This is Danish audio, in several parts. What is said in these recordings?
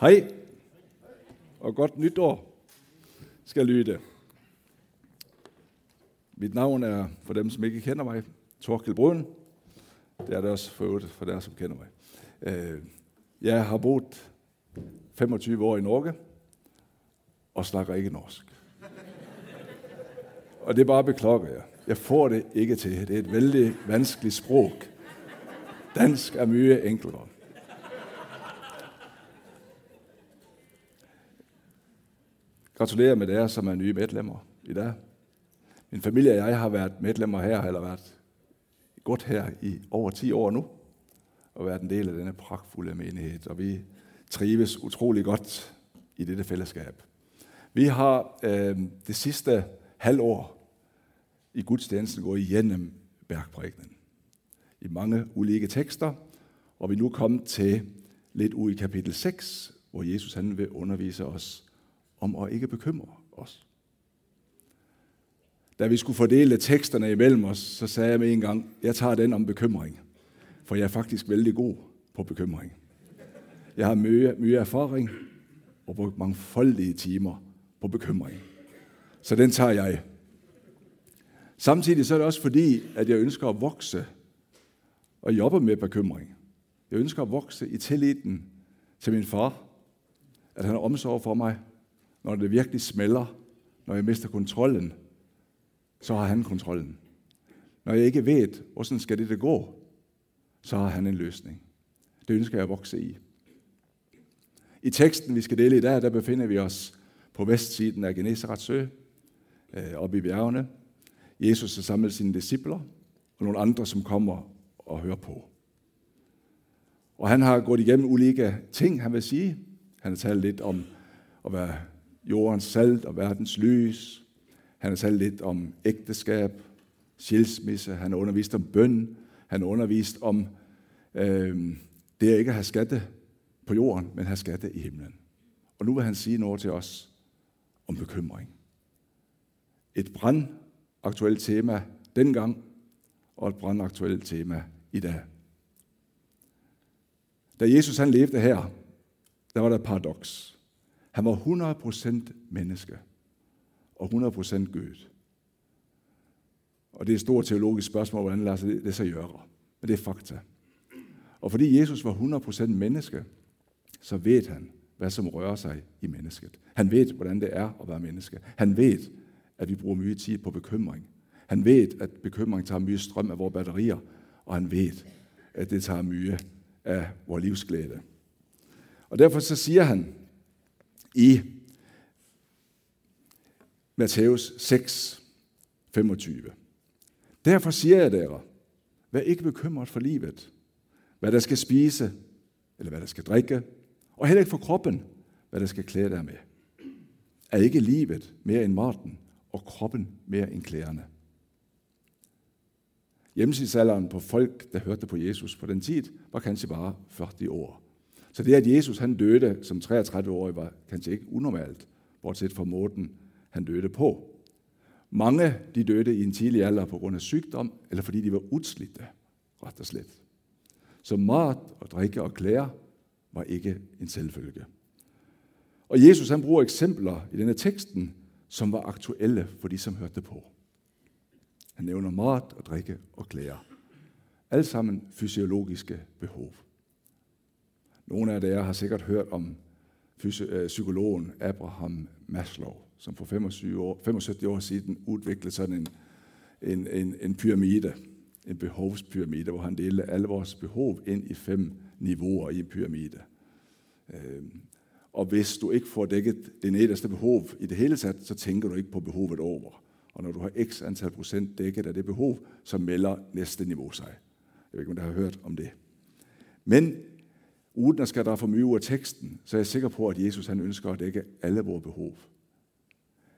Hej, og godt nytår skal lyde. Mit navn er, for dem som ikke kender mig, Torkel Brun. Det er det også for øvrigt for dem, som kender mig. Øh, jeg har boet 25 år i Norge, og snakker ikke norsk. Og det er bare beklager jeg. Jeg får det ikke til. Det er et vældig vanskeligt sprog. Dansk er mye enklere. Gratulerer med jer, som er nye medlemmer i dag. Min familie og jeg har været medlemmer her, eller været godt her i over 10 år nu, og været en del af denne pragtfulde menighed, og vi trives utrolig godt i dette fællesskab. Vi har øh, det sidste halvår i gudstjenesten gået igennem bergprægnen i mange ulike tekster, og vi er nu kommet til lidt ud i kapitel 6, hvor Jesus han vil undervise os om at ikke bekymre os. Da vi skulle fordele teksterne imellem os, så sagde jeg med en gang, jeg tager den om bekymring, for jeg er faktisk vældig god på bekymring. Jeg har mye, mye erfaring og brugt mangfoldige timer på bekymring. Så den tager jeg. Samtidig så er det også fordi, at jeg ønsker at vokse og jobbe med bekymring. Jeg ønsker at vokse i tilliden til min far, at han har omsorg for mig, når det virkelig smelter, når jeg mister kontrollen, så har han kontrollen. Når jeg ikke ved, hvordan skal det gå, så har han en løsning. Det ønsker jeg at vokse i. I teksten, vi skal dele i dag, der befinder vi os på vestsiden af Genesarets sø, øh, oppe i bjergene. Jesus har samlet sine discipler, og nogle andre, som kommer og hører på. Og han har gået igennem ulike ting, han vil sige. Han har talt lidt om at være jordens salt og verdens lys. Han har talt lidt om ægteskab, skilsmisse. Han har undervist om bøn. Han har undervist om øh, det er ikke at have skatte på jorden, men have skatte i himlen. Og nu vil han sige noget til os om bekymring. Et brandaktuelt tema dengang, og et brandaktuelt tema i dag. Da Jesus han levede her, der var der et paradoks. Han var 100% menneske og 100% Gud. Og det er et stort teologisk spørgsmål, hvordan lader sig det sig gøre. Men det er fakta. Og fordi Jesus var 100% menneske, så ved han, hvad som rører sig i mennesket. Han ved, hvordan det er at være menneske. Han ved, at vi bruger mye tid på bekymring. Han ved, at bekymring tager mye strøm af vores batterier, og han ved, at det tager mye af vores livsglæde. Og derfor så siger han i Matthæus 6, 25. Derfor siger jeg dere, vær ikke bekymret for livet, hvad der skal spise, eller hvad der skal drikke, og heller ikke for kroppen, hvad der skal klæde dig med. Er ikke livet mere end maten, og kroppen mere end klæderne? Hjemmesidsalderen på folk, der hørte på Jesus på den tid, var kanskje bare 40 år. Så det, at Jesus han døde som 33-årig, var kanskje ikke unormalt, bortset fra måten, han døde på. Mange de døde i en tidlig alder på grund af sygdom, eller fordi de var udslidte, ret og slet. Så mat og drikke og klæder var ikke en selvfølge. Og Jesus han bruger eksempler i denne teksten, som var aktuelle for de, som hørte på. Han nævner mat og drikke og klæder. Alt sammen fysiologiske behov. Nogle af jer har sikkert hørt om øh, psykologen Abraham Maslow, som for 25 år, 75 år siden udviklede sådan en, en, en, en pyramide, en behovspyramide, hvor han delte alle vores behov ind i fem niveauer i en pyramide. Øhm, og hvis du ikke får dækket det nederste behov i det hele taget, så tænker du ikke på behovet over. Og når du har x antal procent dækket af det behov, så melder næste niveau sig. Jeg ved ikke, om du har hørt om det. Men uden at skal der for mye ud af teksten, så er jeg sikker på, at Jesus han ønsker at dække alle vores behov.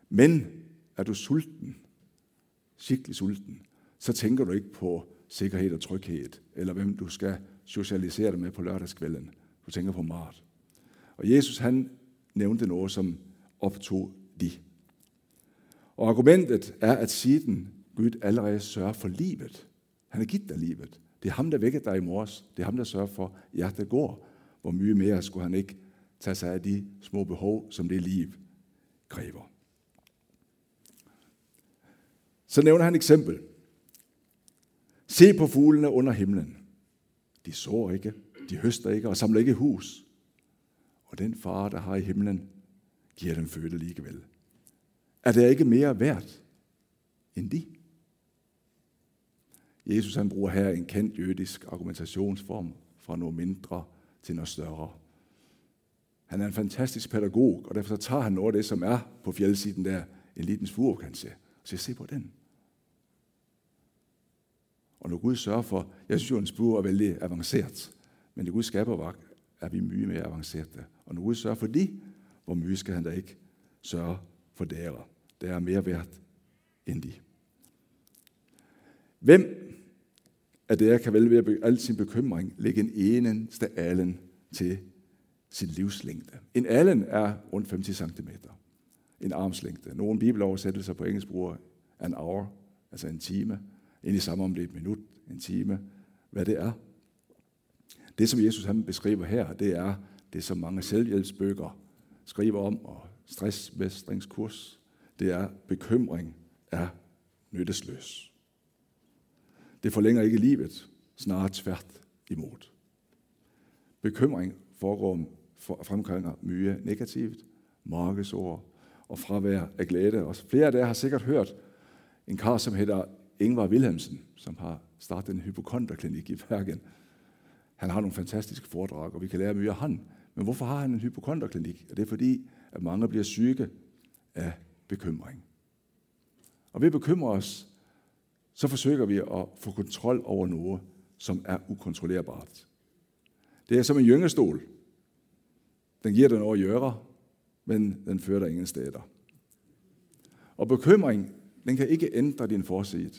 Men er du sulten, skikkelig sulten, så tænker du ikke på sikkerhed og tryghed, eller hvem du skal socialisere dig med på lørdagskvælden. Du tænker på mat. Og Jesus han nævnte noget, som optog de. Og argumentet er, at siden Gud allerede sørger for livet. Han har givet dig livet. Det er ham, der vækker dig i morges. Det er ham, der sørger for, at hjertet går. Hvor mye mere skulle han ikke tage sig af de små behov, som det liv kræver. Så nævner han et eksempel. Se på fuglene under himlen. De sår ikke, de høster ikke og samler ikke hus. Og den far, der har i himlen, giver dem føde alligevel. Er det ikke mere værd end de? Jesus han bruger her en kendt jødisk argumentationsform fra nogle mindre til noget større. Han er en fantastisk pædagog, og derfor så tager han noget af det, som er på fjeldsiden der, en liten kan se. Så jeg se på den. Og når Gud sørger for, jeg synes jo, en spur er vældig avanceret, men det Gud skaber var, er vi mye mere avanceret. Og når Gud sørger for de, hvor mye skal han da ikke sørge for dere. Det er mere værd end de. Hvem at det er, kan vel ved al sin bekymring lægge en eneste allen til sin livslængde? En allen er rundt 50 cm. En armslængde. Nogle bibeloversættelser på engelsk bruger an hour, altså en time. Ind i samme om det er et minut, en time, hvad det er. Det, som Jesus han beskriver her, det er det, som mange selvhjælpsbøger skriver om, og stressmestringskurs, det er, bekymring er nyttesløs. Det forlænger ikke livet, snarere tvært imod. Bekymring foregår fremkalder mye negativt, markedsord og fravær af glæde. Og flere af jer har sikkert hørt en kar, som hedder Ingvar Wilhelmsen, som har startet en hypokonterklinik i Bergen. Han har nogle fantastiske foredrag, og vi kan lære mye af han. Men hvorfor har han en hypokonterklinik? Og det er fordi, at mange bliver syge af bekymring. Og vi bekymrer os, så forsøger vi at få kontrol over noget, som er ukontrollerbart. Det er som en gyngestol. Den giver dig noget at gøre, men den fører dig ingen steder. Og bekymring, den kan ikke ændre din forsid.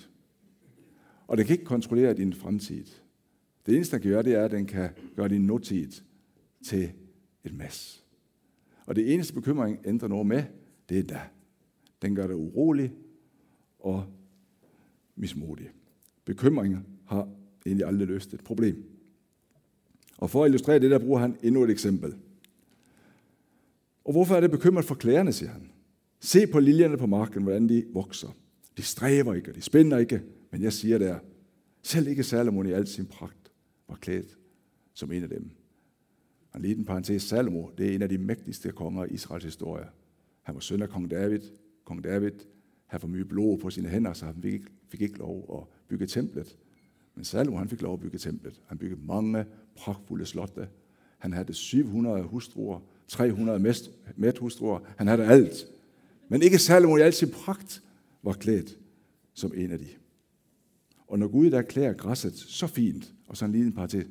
Og den kan ikke kontrollere din fremtid. Det eneste, den kan gøre, det er, at den kan gøre din nutid til et mas. Og det eneste bekymring ændrer noget med, det er da. Den gør dig urolig og mismodige. Bekymring har egentlig aldrig løst et problem. Og for at illustrere det, der bruger han endnu et eksempel. Og hvorfor er det bekymret for klæderne, siger han. Se på liljerne på marken, hvordan de vokser. De stræber ikke, og de spænder ikke, men jeg siger der, selv ikke Salomon i al sin pragt var klædt som en af dem. Og en liten parentes, Salomo, det er en af de mægtigste konger i Israels historie. Han var søn af kong David. Kong David have for mye blod på sine hænder, så han fik ikke, fik ikke lov at bygge templet. Men Salomo han fik lov at bygge templet. Han byggede mange pragtfulde slotte. Han havde 700 hustruer, 300 medhustruer. Han havde alt. Men ikke Salomo i al sin pragt var klædt som en af de. Og når Gud der klæder græsset så fint, og så en lille til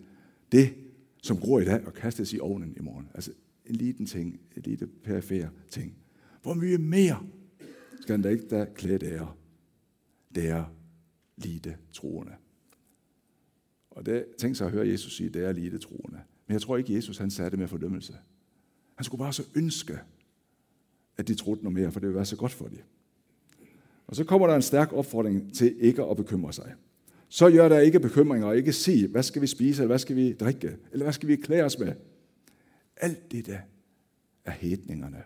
det som gror i dag og kastes i ovnen i morgen. Altså en liten ting, en lille perifær ting. Hvor mye mere skal han da ikke da klæde der, der lide troende. Og det tænkte sig at høre Jesus sige, det er lide troende. Men jeg tror ikke, Jesus han sagde det med fordømmelse. Han skulle bare så ønske, at de troede noget mere, for det ville være så godt for dem. Og så kommer der en stærk opfordring til ikke at bekymre sig. Så gør der ikke bekymringer og ikke sig, hvad skal vi spise, eller hvad skal vi drikke, eller hvad skal vi klæde os med. Alt det der er hedningerne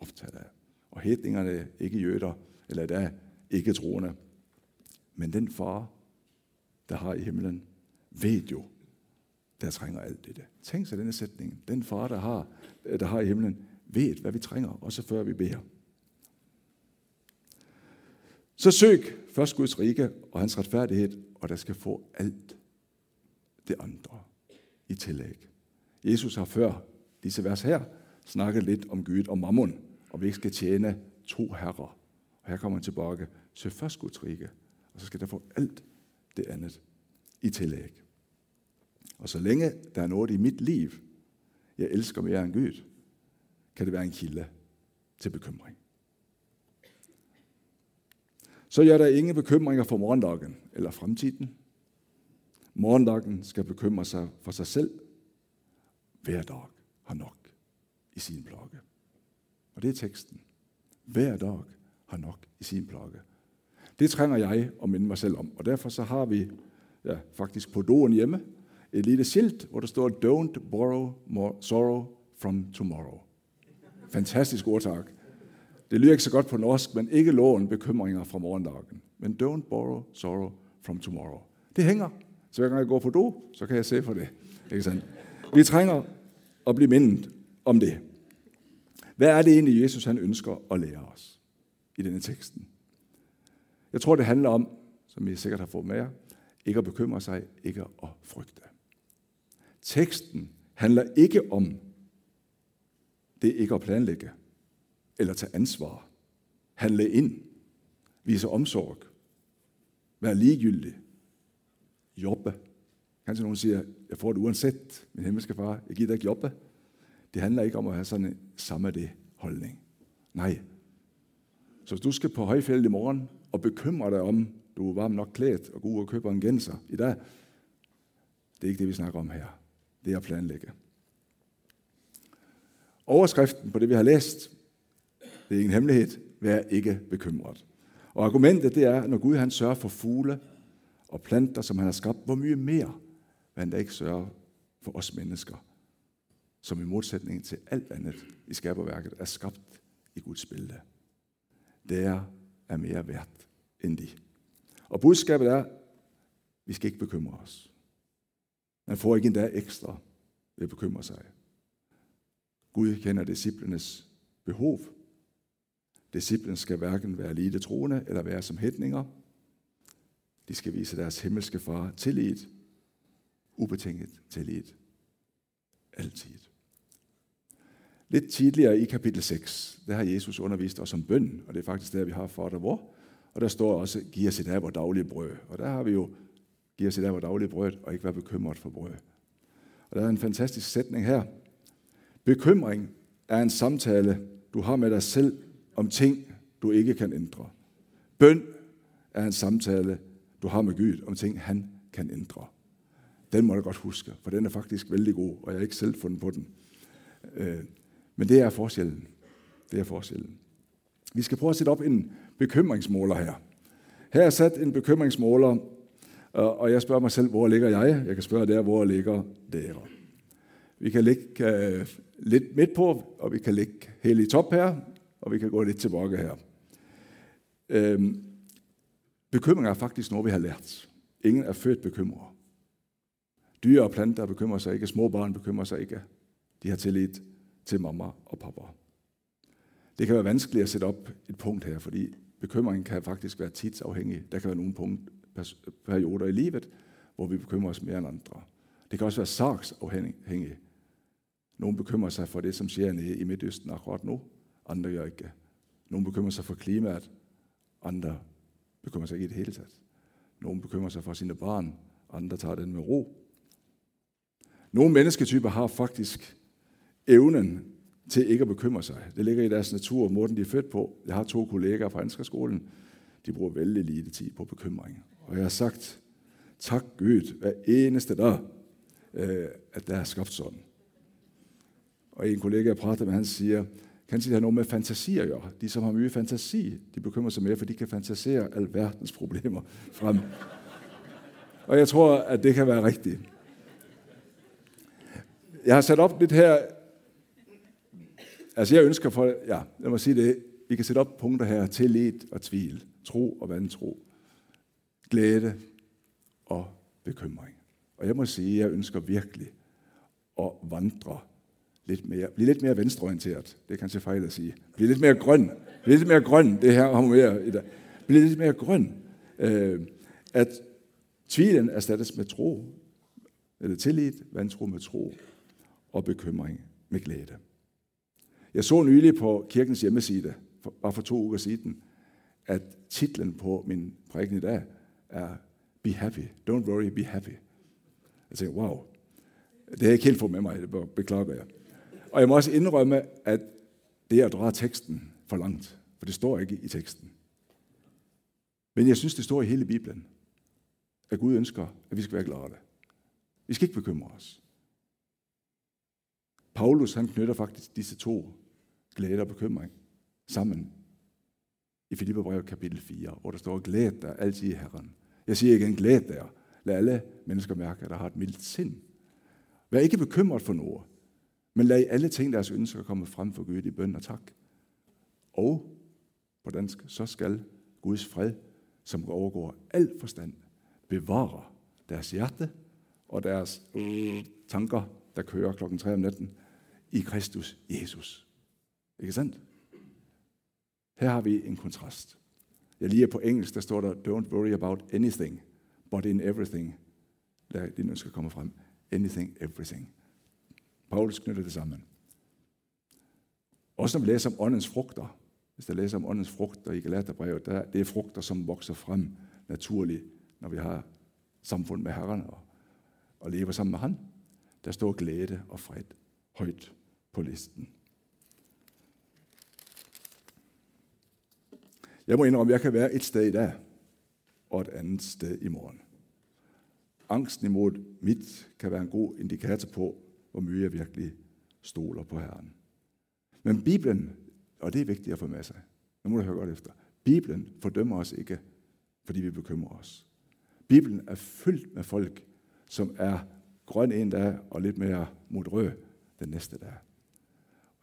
optaget af. Og hedningerne ikke jøder, eller der ikke troende. Men den far, der har i himlen, ved jo, der trænger alt det der. Tænk sig denne sætning. Den far, der har, der har i himlen, ved, hvad vi trænger, også før vi beder. Så søg først Guds rige og hans retfærdighed, og der skal få alt det andre i tillæg. Jesus har før disse vers her snakket lidt om Gud og mammon, og vi ikke skal tjene to herrer. Og her kommer han tilbage. Søg først Guds rige, og så skal der få alt det andet i tillæg. Og så længe der er noget i mit liv, jeg elsker mere end Gud, kan det være en kilde til bekymring. Så gør der ingen bekymringer for morgendagen eller fremtiden. Morgendagen skal bekymre sig for sig selv. Hver dag har nok i sin plage. Og det er teksten. Hver dag har nok i sin plage. Det trænger jeg at minde mig selv om. Og derfor så har vi ja, faktisk på doen hjemme et lille skilt, hvor der står Don't borrow more sorrow from tomorrow. Fantastisk ordtak. Det lyder ikke så godt på norsk, men ikke lån bekymringer fra morgendagen. Men don't borrow sorrow from tomorrow. Det hænger. Så hver gang jeg går på do, så kan jeg se for det. Ikke sandt? Vi trænger at blive mindet om det. Hvad er det egentlig, Jesus han ønsker at lære os i denne teksten? Jeg tror, det handler om, som I sikkert har fået med jer, ikke at bekymre sig, ikke at frygte. Teksten handler ikke om det ikke at planlægge, eller tage ansvar, handle ind, vise omsorg, være ligegyldig, jobbe. Kanskje nogen siger, jeg får det uanset, min himmelske far, jeg gider ikke jobbe. Det handler ikke om at have sådan en samme det holdning. Nej. Så hvis du skal på højfjellet i morgen og bekymre dig om, du er varm nok klædt og går ud og køber en genser i dag, det er ikke det, vi snakker om her. Det er at planlægge. Overskriften på det, vi har læst, det er ingen hemmelighed, vær ikke bekymret. Og argumentet det er, når Gud han sørger for fugle og planter, som han har skabt, hvor mye mere vil han da ikke sørge for os mennesker, som i modsætning til alt andet i skaberværket er skabt i Guds billede. Det er mere værd end de. Og budskabet er, vi skal ikke bekymre os. Man får ikke endda ekstra ved at bekymre sig. Gud kender disciplenes behov. Disciplen skal hverken være lite troende eller være som hætninger. De skal vise deres himmelske far tillid, ubetinget tillid, altid. Lidt tidligere i kapitel 6, der har Jesus undervist os om bøn, og det er faktisk der, vi har for dig hvor. Og der står også, giv os i dag vores daglige brød. Og der har vi jo, giv os i dag vores daglige brød, og ikke være bekymret for brød. Og der er en fantastisk sætning her. Bekymring er en samtale, du har med dig selv om ting, du ikke kan ændre. Bøn er en samtale, du har med Gud om ting, han kan ændre. Den må du godt huske, for den er faktisk vældig god, og jeg har ikke selv fundet på den. Øh, men det er forskellen. Det er forskellen. Vi skal prøve at sætte op en bekymringsmåler her. Her er sat en bekymringsmåler, og jeg spørger mig selv, hvor ligger jeg? Jeg kan spørge der, hvor ligger dere? Vi kan ligge uh, lidt midt på, og vi kan ligge helt i top her, og vi kan gå lidt tilbage her. Øhm, bekymring er faktisk noget, vi har lært. Ingen er født bekymret. Dyr og planter bekymrer sig ikke, små børn bekymrer sig ikke. De har tillid til mamma og pappa. Det kan være vanskeligt at sætte op et punkt her, fordi bekymringen kan faktisk være tidsafhængig. Der kan være nogle punkt, perioder i livet, hvor vi bekymrer os mere end andre. Det kan også være sagsafhængig. Nogle bekymrer sig for det, som sker nede i Midtøsten akkurat nu. Andre gør ikke. Nogle bekymrer sig for klimaet. Andre bekymrer sig ikke i det hele taget. Nogle bekymrer sig for sine barn. Andre tager den med ro. Nogle mennesketyper har faktisk evnen til ikke at bekymre sig. Det ligger i deres natur, måden de er født på. Jeg har to kollegaer fra Anskerskolen. De bruger vældig lite tid på bekymring. Og jeg har sagt, tak Gud, hver eneste dag, øh, at der er skabt sådan. Og en kollega, jeg prater med, han siger, kan det har noget med fantasi at gøre. De, som har mye fantasi, de bekymrer sig mere, for de kan fantasere alverdens problemer frem. Og jeg tror, at det kan være rigtigt. Jeg har sat op lidt her Altså jeg ønsker for, ja, lad mig sige det, vi kan sætte op punkter her, tillid og tvil, tro og vantro, glæde og bekymring. Og jeg må sige, jeg ønsker virkelig at vandre lidt mere, blive lidt mere venstreorienteret. Det kan jeg fejl at sige. Blive lidt mere grøn. Blive lidt mere grøn, det her mere i dag. Blive lidt mere grøn. Øh, at tvilen erstattes med tro, eller tillid, vantro med tro, og bekymring med glæde. Jeg så nylig på kirkens hjemmeside, for, bare for to uger siden, at titlen på min prædiken i dag er Be happy. Don't worry, be happy. Jeg tænkte, wow, det er ikke helt for med mig, det beklager jeg. Og jeg må også indrømme, at det er at drage teksten for langt, for det står ikke i teksten. Men jeg synes, det står i hele Bibelen, at Gud ønsker, at vi skal være glade. Vi skal ikke bekymre os. Paulus han knytter faktisk disse to glæde og bekymring sammen i Filipperbrevet kapitel 4, hvor der står, glæd dig altid i Herren. Jeg siger igen, glæd dig. Lad alle mennesker mærke, at der har et mildt sind. Vær ikke bekymret for noget, Men lad i alle ting deres ønsker komme frem for Gud i bøn og tak. Og på dansk, så skal Guds fred, som overgår al forstand, bevare deres hjerte og deres tanker, der kører klokken 3 om natten, i Kristus Jesus. Ikke sandt? Her har vi en kontrast. Jeg lige på engelsk, der står der, don't worry about anything, but in everything. Lad din ønske komme frem. Anything, everything. Paulus knytter det sammen. Også når vi læser om åndens frugter. Hvis der læser om åndens frugter i Galaterbrevet, der, det er frugter, som vokser frem naturligt, når vi har samfund med Herren og, og lever sammen med Han. Der står glæde og fred højt på listen. Jeg må indrømme, at jeg kan være et sted i dag, og et andet sted i morgen. Angsten imod mit kan være en god indikator på, hvor mye jeg virkelig stoler på Herren. Men Bibelen, og det er vigtigt at få med sig, nu må du høre godt efter, Bibelen fordømmer os ikke, fordi vi bekymrer os. Bibelen er fyldt med folk, som er grøn en dag og lidt mere mod rød den næste dag.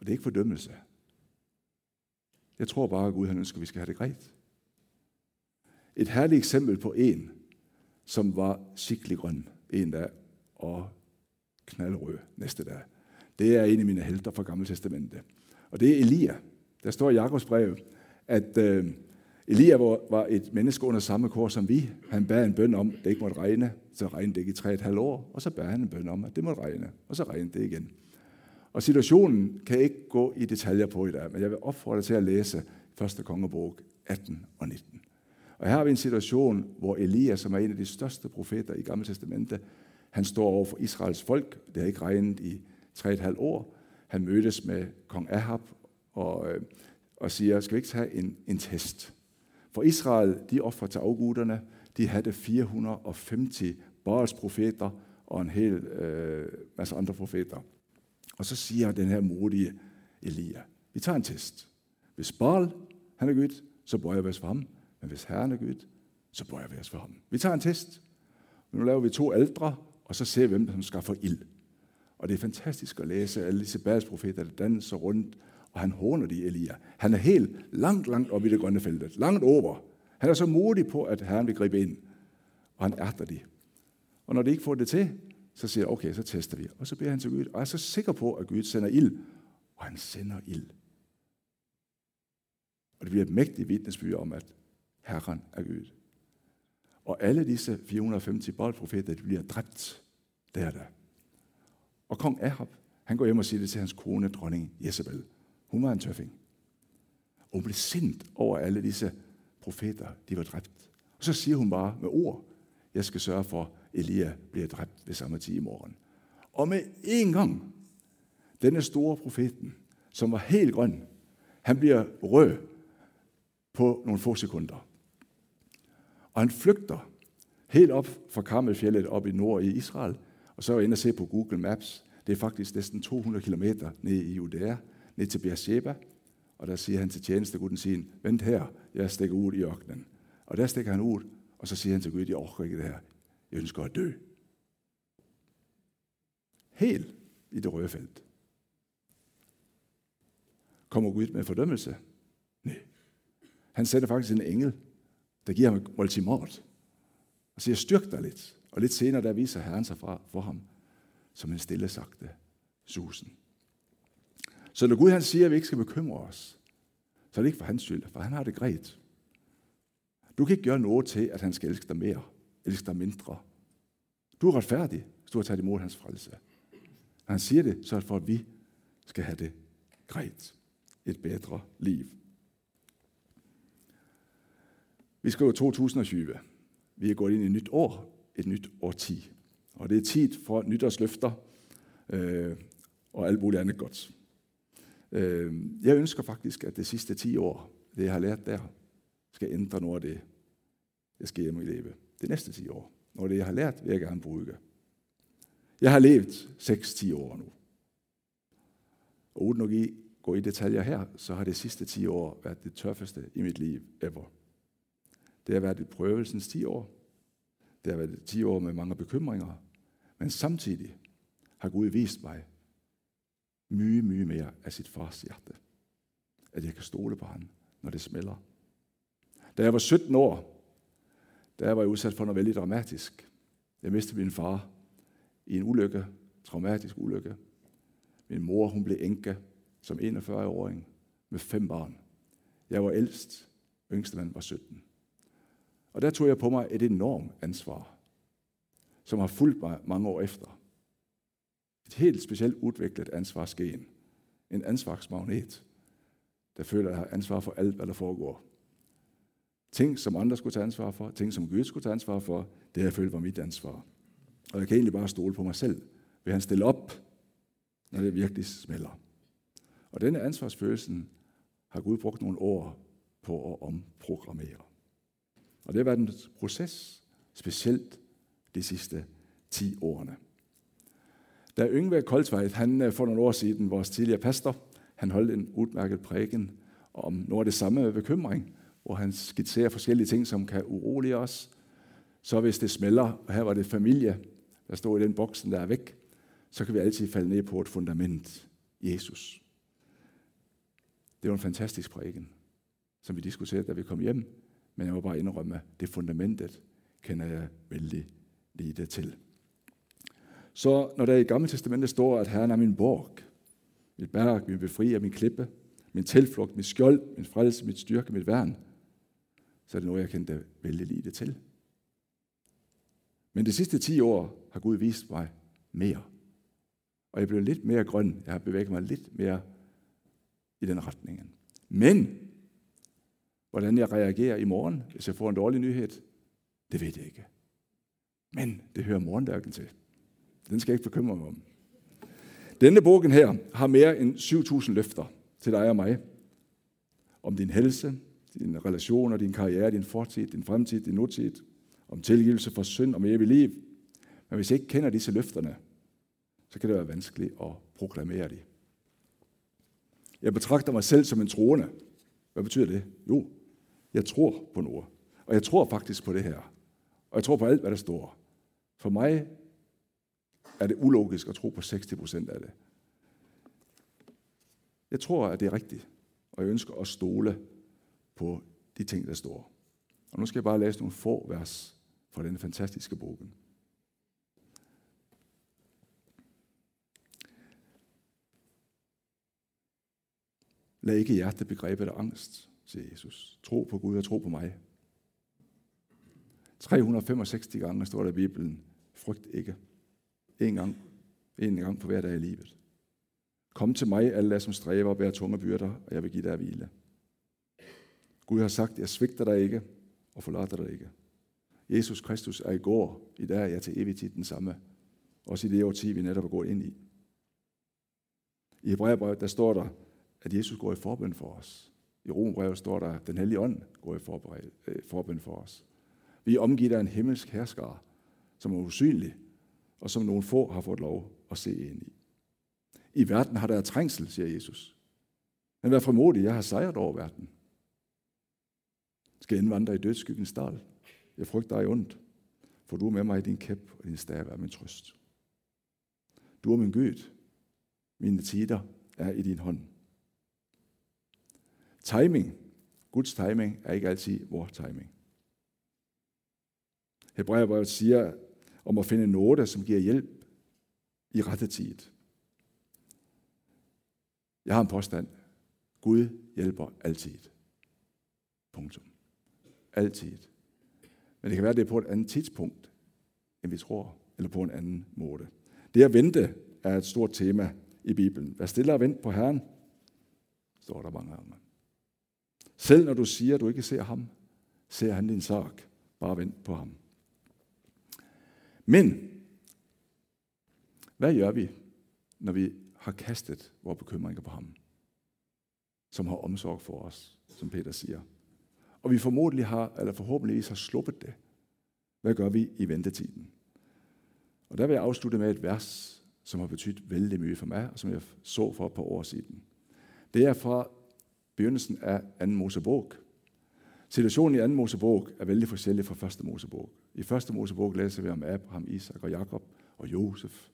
Og det er ikke fordømmelse. Jeg tror bare, at Gud han ønsker, at vi skal have det greit. Et herligt eksempel på en, som var skikkelig grøn en dag og knaldrød næste dag. Det er en af mine helter fra Gamle Testamente. Og det er Elia. Der står i Jakobs brev, at øh, Elia var, var et menneske under samme kår som vi. Han bad en bøn om, at det ikke måtte regne. Så regnede det ikke i tre et halvt år. Og så bad han en bøn om, at det måtte regne. Og så regnede det igen. Og situationen kan jeg ikke gå i detaljer på i dag, men jeg vil opfordre dig til at læse 1. kongebog 18 og 19. Og her har vi en situation, hvor Elias, som er en af de største profeter i Gamle Testamente, han står over for Israels folk. Det har ikke regnet i tre et halvt år. Han mødes med kong Ahab og, øh, og siger, skal vi ikke tage en, en test? For Israel, de offer til afguderne. De havde 450 Baals profeter og en hel øh, masse andre profeter. Og så siger den her modige Elia, vi tager en test. Hvis Baal, han er Gud, så bøjer vi os for ham. Men hvis Herren er Gud, så bøjer vi os for ham. Vi tager en test. Nu laver vi to aldre, og så ser vi, hvem som skaffer ild. Og det er fantastisk at læse alle disse profeter, der danser rundt, og han håner de Elia. Han er helt langt, langt op i det grønne feltet. Langt over. Han er så modig på, at Herren vil gribe ind. Og han ærter de. Og når de ikke får det til, så siger jeg, okay, så tester vi. Og så beder han til Gud, og er så sikker på, at Gud sender ild. Og han sender ild. Og det bliver et mægtigt vidnesbyrd om, at Herren er Gud. Og alle disse 450 boldprofeter, de bliver dræbt der der. Og kong Ahab, han går hjem og siger det til hans kone, dronning Jezebel. Hun var en tøffing. Og hun blev sindt over alle disse profeter, de var dræbt. Og så siger hun bare med ord, jeg skal sørge for, Elia bliver dræbt ved samme tid i morgen. Og med en gang, denne store profeten, som var helt grøn, han bliver rød på nogle få sekunder. Og han flygter helt op fra Karmelfjellet op i nord i Israel. Og så er jeg inde og se på Google Maps. Det er faktisk næsten 200 km ned i Judæa, ned til Beersheba. Og der siger han til tjenesteguden sin, vent her, jeg stikker ud i ørkenen. Og der stikker han ud, og så siger han til Gud, jeg orker ikke det her. Jeg ønsker at dø. Helt i det røde felt. Kommer Gud med fordømmelse? Nej. Han sender faktisk en engel, der giver ham et måltid. Og siger, styrk dig lidt. Og lidt senere, der viser Herren sig fra, for ham som en stille sagte susen. Så når Gud han siger, at vi ikke skal bekymre os, så er det ikke for hans skyld, for han har det gret. Du kan ikke gøre noget til, at han skal elske dig mere, elske dig mindre. Du er retfærdig, hvis du har taget imod hans frelse. Når han siger det, så er det for, at vi skal have det greit. Et bedre liv. Vi skriver 2020. Vi er gået ind i et nyt år, et nyt årti. Og det er tid for nytårsløfter øh, og alt muligt andet godt. Øh, jeg ønsker faktisk, at det sidste 10 år, det jeg har lært der, skal ændre noget af det, jeg skal hjem i livet. Det næste 10 år. Og det, jeg har lært, vil jeg gerne bruge. Jeg har levet 6-10 år nu. Og uden at gå i detaljer her, så har det sidste 10 år været det tørfeste i mit liv ever. Det har været et prøvelsens 10 år. Det har været 10 år med mange bekymringer. Men samtidig har Gud vist mig mye, mye mere af sit fars hjerte. At jeg kan stole på ham, når det smelter. Da jeg var 17 år, der var jeg udsat for noget vældig dramatisk. Jeg mistede min far i en ulykke, traumatisk ulykke. Min mor, hun blev enke som 41-åring med fem barn. Jeg var ældst, yngste mand var 17. Og der tog jeg på mig et enormt ansvar, som har fulgt mig mange år efter. Et helt specielt udviklet ansvarsgen. En ansvarsmagnet, der føler, at jeg har ansvar for alt, hvad der foregår. Ting, som andre skulle tage ansvar for, ting, som Gud skulle tage ansvar for, det har jeg følt var mit ansvar. Og jeg kan egentlig bare stole på mig selv. Vil han stille op, når det virkelig smelter? Og denne ansvarsfølelsen har Gud brugt nogle år på at omprogrammere. Og det har været en proces, specielt de sidste 10 årene. Da Yngve Koldsvejt, han øh, for nogle år siden, vores tidligere pastor, han holdt en udmærket prædiken om noget af det samme bekymring, hvor han skitserer forskellige ting, som kan urolige os. Så hvis det smelter, og her var det familie, der står i den boksen, der er væk, så kan vi altid falde ned på et fundament, Jesus. Det var en fantastisk prædiken, som vi diskuterede, da vi kom hjem. Men jeg må bare indrømme, at det fundamentet kender jeg vældig lite til. Så når der i Gamle Testamentet står, at Herren er min borg, mit berg, min befrier, min klippe, min tilflugt, mit skjold, min frelse, mit styrke, mit værn, så er det noget, jeg kender vældig det til. Men de sidste 10 år har Gud vist mig mere. Og jeg blev lidt mere grøn. Jeg har bevæget mig lidt mere i den retningen. Men, hvordan jeg reagerer i morgen, hvis jeg får en dårlig nyhed, det ved jeg ikke. Men det hører morgendagen til. Den skal jeg ikke bekymre mig om. Denne bogen her har mere end 7.000 løfter til dig og mig. Om din helse, dine relationer, din karriere, din fortid, din fremtid, din nutid. Om tilgivelse for synd, om evig liv. Men hvis jeg ikke kender disse løfterne, så kan det være vanskeligt at proklamere dem. Jeg betragter mig selv som en troende. Hvad betyder det? Jo, jeg tror på noget. Og jeg tror faktisk på det her. Og jeg tror på alt, hvad der står. For mig er det ulogisk at tro på 60 procent af det. Jeg tror, at det er rigtigt, og jeg ønsker at stole på de ting, der står. Og nu skal jeg bare læse nogle få vers fra denne fantastiske bogen. Lad ikke hjertet begrebet af angst, siger Jesus. Tro på Gud og tro på mig. 365 gange står der i Bibelen, frygt ikke. En gang. En gang på hver dag i livet. Kom til mig, alle der som stræber og bærer tunge byrder, og jeg vil give dig hvile. Gud har sagt, jeg svigter dig ikke og forlader dig ikke. Jesus Kristus er i går, i dag er jeg til evig tid den samme. Også i det årti, vi netop er gået ind i. I Hebræerbrevet, der står der, at Jesus går i forbøn for os. I Rombrevet står der, at den hellige ånd går i øh, forbøn for os. Vi er omgivet af en himmelsk herskare, som er usynlig, og som nogle få har fået lov at se ind i. I verden har der trængsel, siger Jesus. Men vær frimodig, jeg har sejret over verden. Skal indvandre i dødsskyggens dal. Jeg frygter dig ondt, for du er med mig i din kæp, og din stav er min trøst. Du er min Gud. Mine tider er i din hånd. Timing. Guds timing er ikke altid vores timing. Hebræerbrevet siger om at finde noget, som giver hjælp i rette tid. Jeg har en påstand. Gud hjælper altid. Punktum. Altid. Men det kan være, at det er på et andet tidspunkt, end vi tror, eller på en anden måde. Det at vente er et stort tema i Bibelen. Vær stille og vent på Herren, står der mange gange. Selv når du siger, at du ikke ser ham, ser han din sak. Bare vent på ham. Men, hvad gør vi, når vi har kastet vores bekymringer på ham, som har omsorg for os, som Peter siger. Og vi formodentlig har, eller forhåbentligvis har sluppet det. Hvad gør vi i ventetiden? Og der vil jeg afslutte med et vers, som har betydet vældig mye for mig, og som jeg så for et par år siden. Det er fra begyndelsen af 2. Mosebog. Situationen i 2. Mosebog er vældig forskellig fra 1. Mosebog. I 1. Mosebog læser vi om Abraham, Isak og Jakob og Josef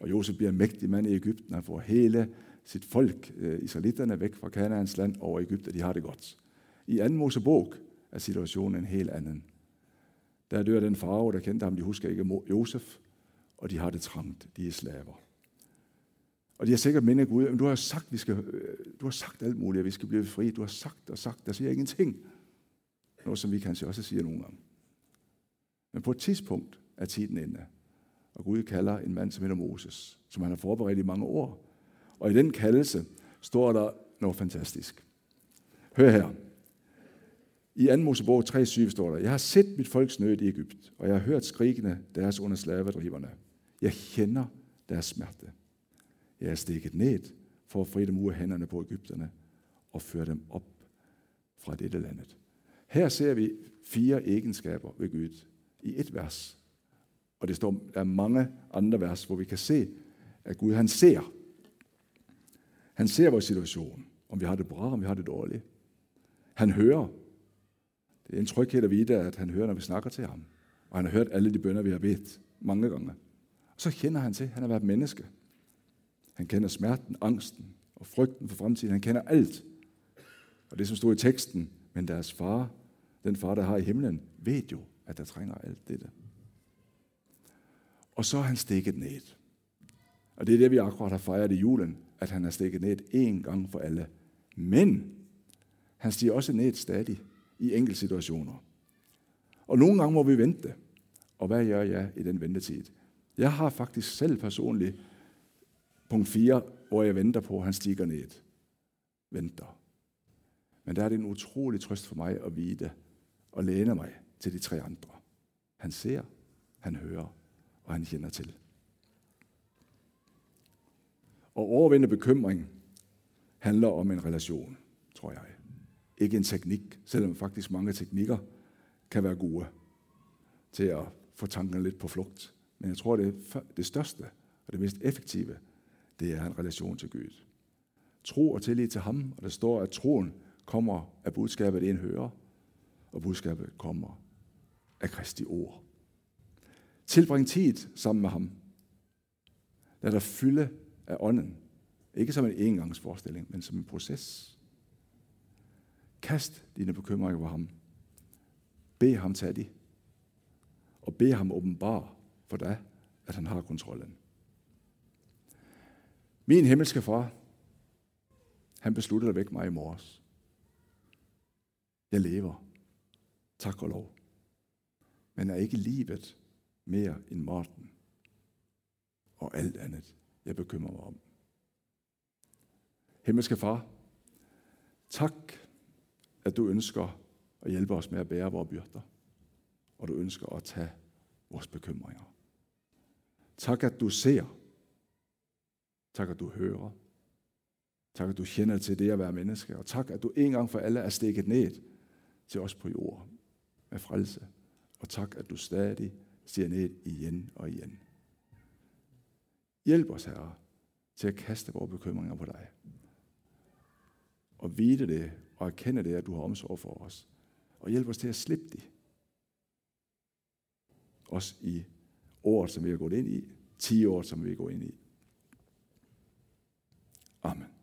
Og Josef bliver en mægtig mand i Ægypten. Han får hele sit folk, øh, israelitterne, væk fra Kanaans land over Ægypten. De har det godt. I anden Mosebog er situationen en helt anden. Der dør den farve, der kendte ham, de husker ikke Josef, og de har det trangt. De er slaver. Og de har sikkert mindet Gud, men du har sagt, vi skal, øh, du har sagt alt muligt, at vi skal blive fri. Du har sagt og sagt, der siger ingenting. Noget, som vi kanskje også siger nogle gange. Men på et tidspunkt er tiden inde. Og Gud kalder en mand, som hedder Moses, som han har forberedt i mange år. Og i den kaldelse står der noget fantastisk. Hør her. I 2. Mosebog 3.7 står der, Jeg har set mit folks nød i Ægypt, og jeg har hørt skrigene deres under slavedriverne. Jeg kender deres smerte. Jeg er stikket ned for at fri dem ud af hænderne på Ægypterne og føre dem op fra dette landet. Her ser vi fire egenskaber ved Gud i et vers. Og det står, der er mange andre vers, hvor vi kan se, at Gud han ser. Han ser vores situation, om vi har det bra, om vi har det dårligt. Han hører. Det er en tryghed at vide, at han hører, når vi snakker til ham. Og han har hørt alle de bønder, vi har bedt mange gange. Og så kender han til, at han har været menneske. Han kender smerten, angsten og frygten for fremtiden. Han kender alt. Og det, som stod i teksten, men deres far, den far, der har i himlen, ved jo, at der trænger alt dette. Og så er han stikket ned. Og det er det, vi akkurat har fejret i julen, at han er stikket ned en gang for alle. Men han stiger også ned stadig i enkelte situationer. Og nogle gange må vi vente. Og hvad gør jeg i den ventetid? Jeg har faktisk selv personligt punkt 4, hvor jeg venter på, at han stiger ned. Venter. Men der er det en utrolig trøst for mig at vide og læne mig til de tre andre. Han ser, han hører, og han kender til. Og overvinde bekymring handler om en relation, tror jeg. Ikke en teknik, selvom faktisk mange teknikker kan være gode til at få tankerne lidt på flugt. Men jeg tror, det, det største og det mest effektive, det er en relation til Gud. Tro og tillid til ham, og der står, at troen kommer af budskabet, en hører, og budskabet kommer af Kristi ord. Tilbring tid sammen med ham. Lad dig fylde af ånden. Ikke som en engangsforestilling, men som en proces. Kast dine bekymringer på ham. Bed ham tage de. Og bed ham åbenbare for dig, at han har kontrollen. Min himmelske far, han besluttede at vække mig i morges. Jeg lever. Tak og lov. Men er ikke livet mere end Morten og alt andet, jeg bekymrer mig om. Himmelske far, tak, at du ønsker at hjælpe os med at bære vores byrder, og du ønsker at tage vores bekymringer. Tak, at du ser. Tak, at du hører. Tak, at du kender til det at være menneske. Og tak, at du en gang for alle er stikket ned til os på jorden med frelse. Og tak, at du stadig stiger ned igen og igen. Hjælp os, Herre, til at kaste vores bekymringer på dig. Og vide det, og erkende det, at du har omsorg for os. Og hjælp os til at slippe det. Også i året, som vi har gået ind i. 10 år, som vi er gået ind i. Amen.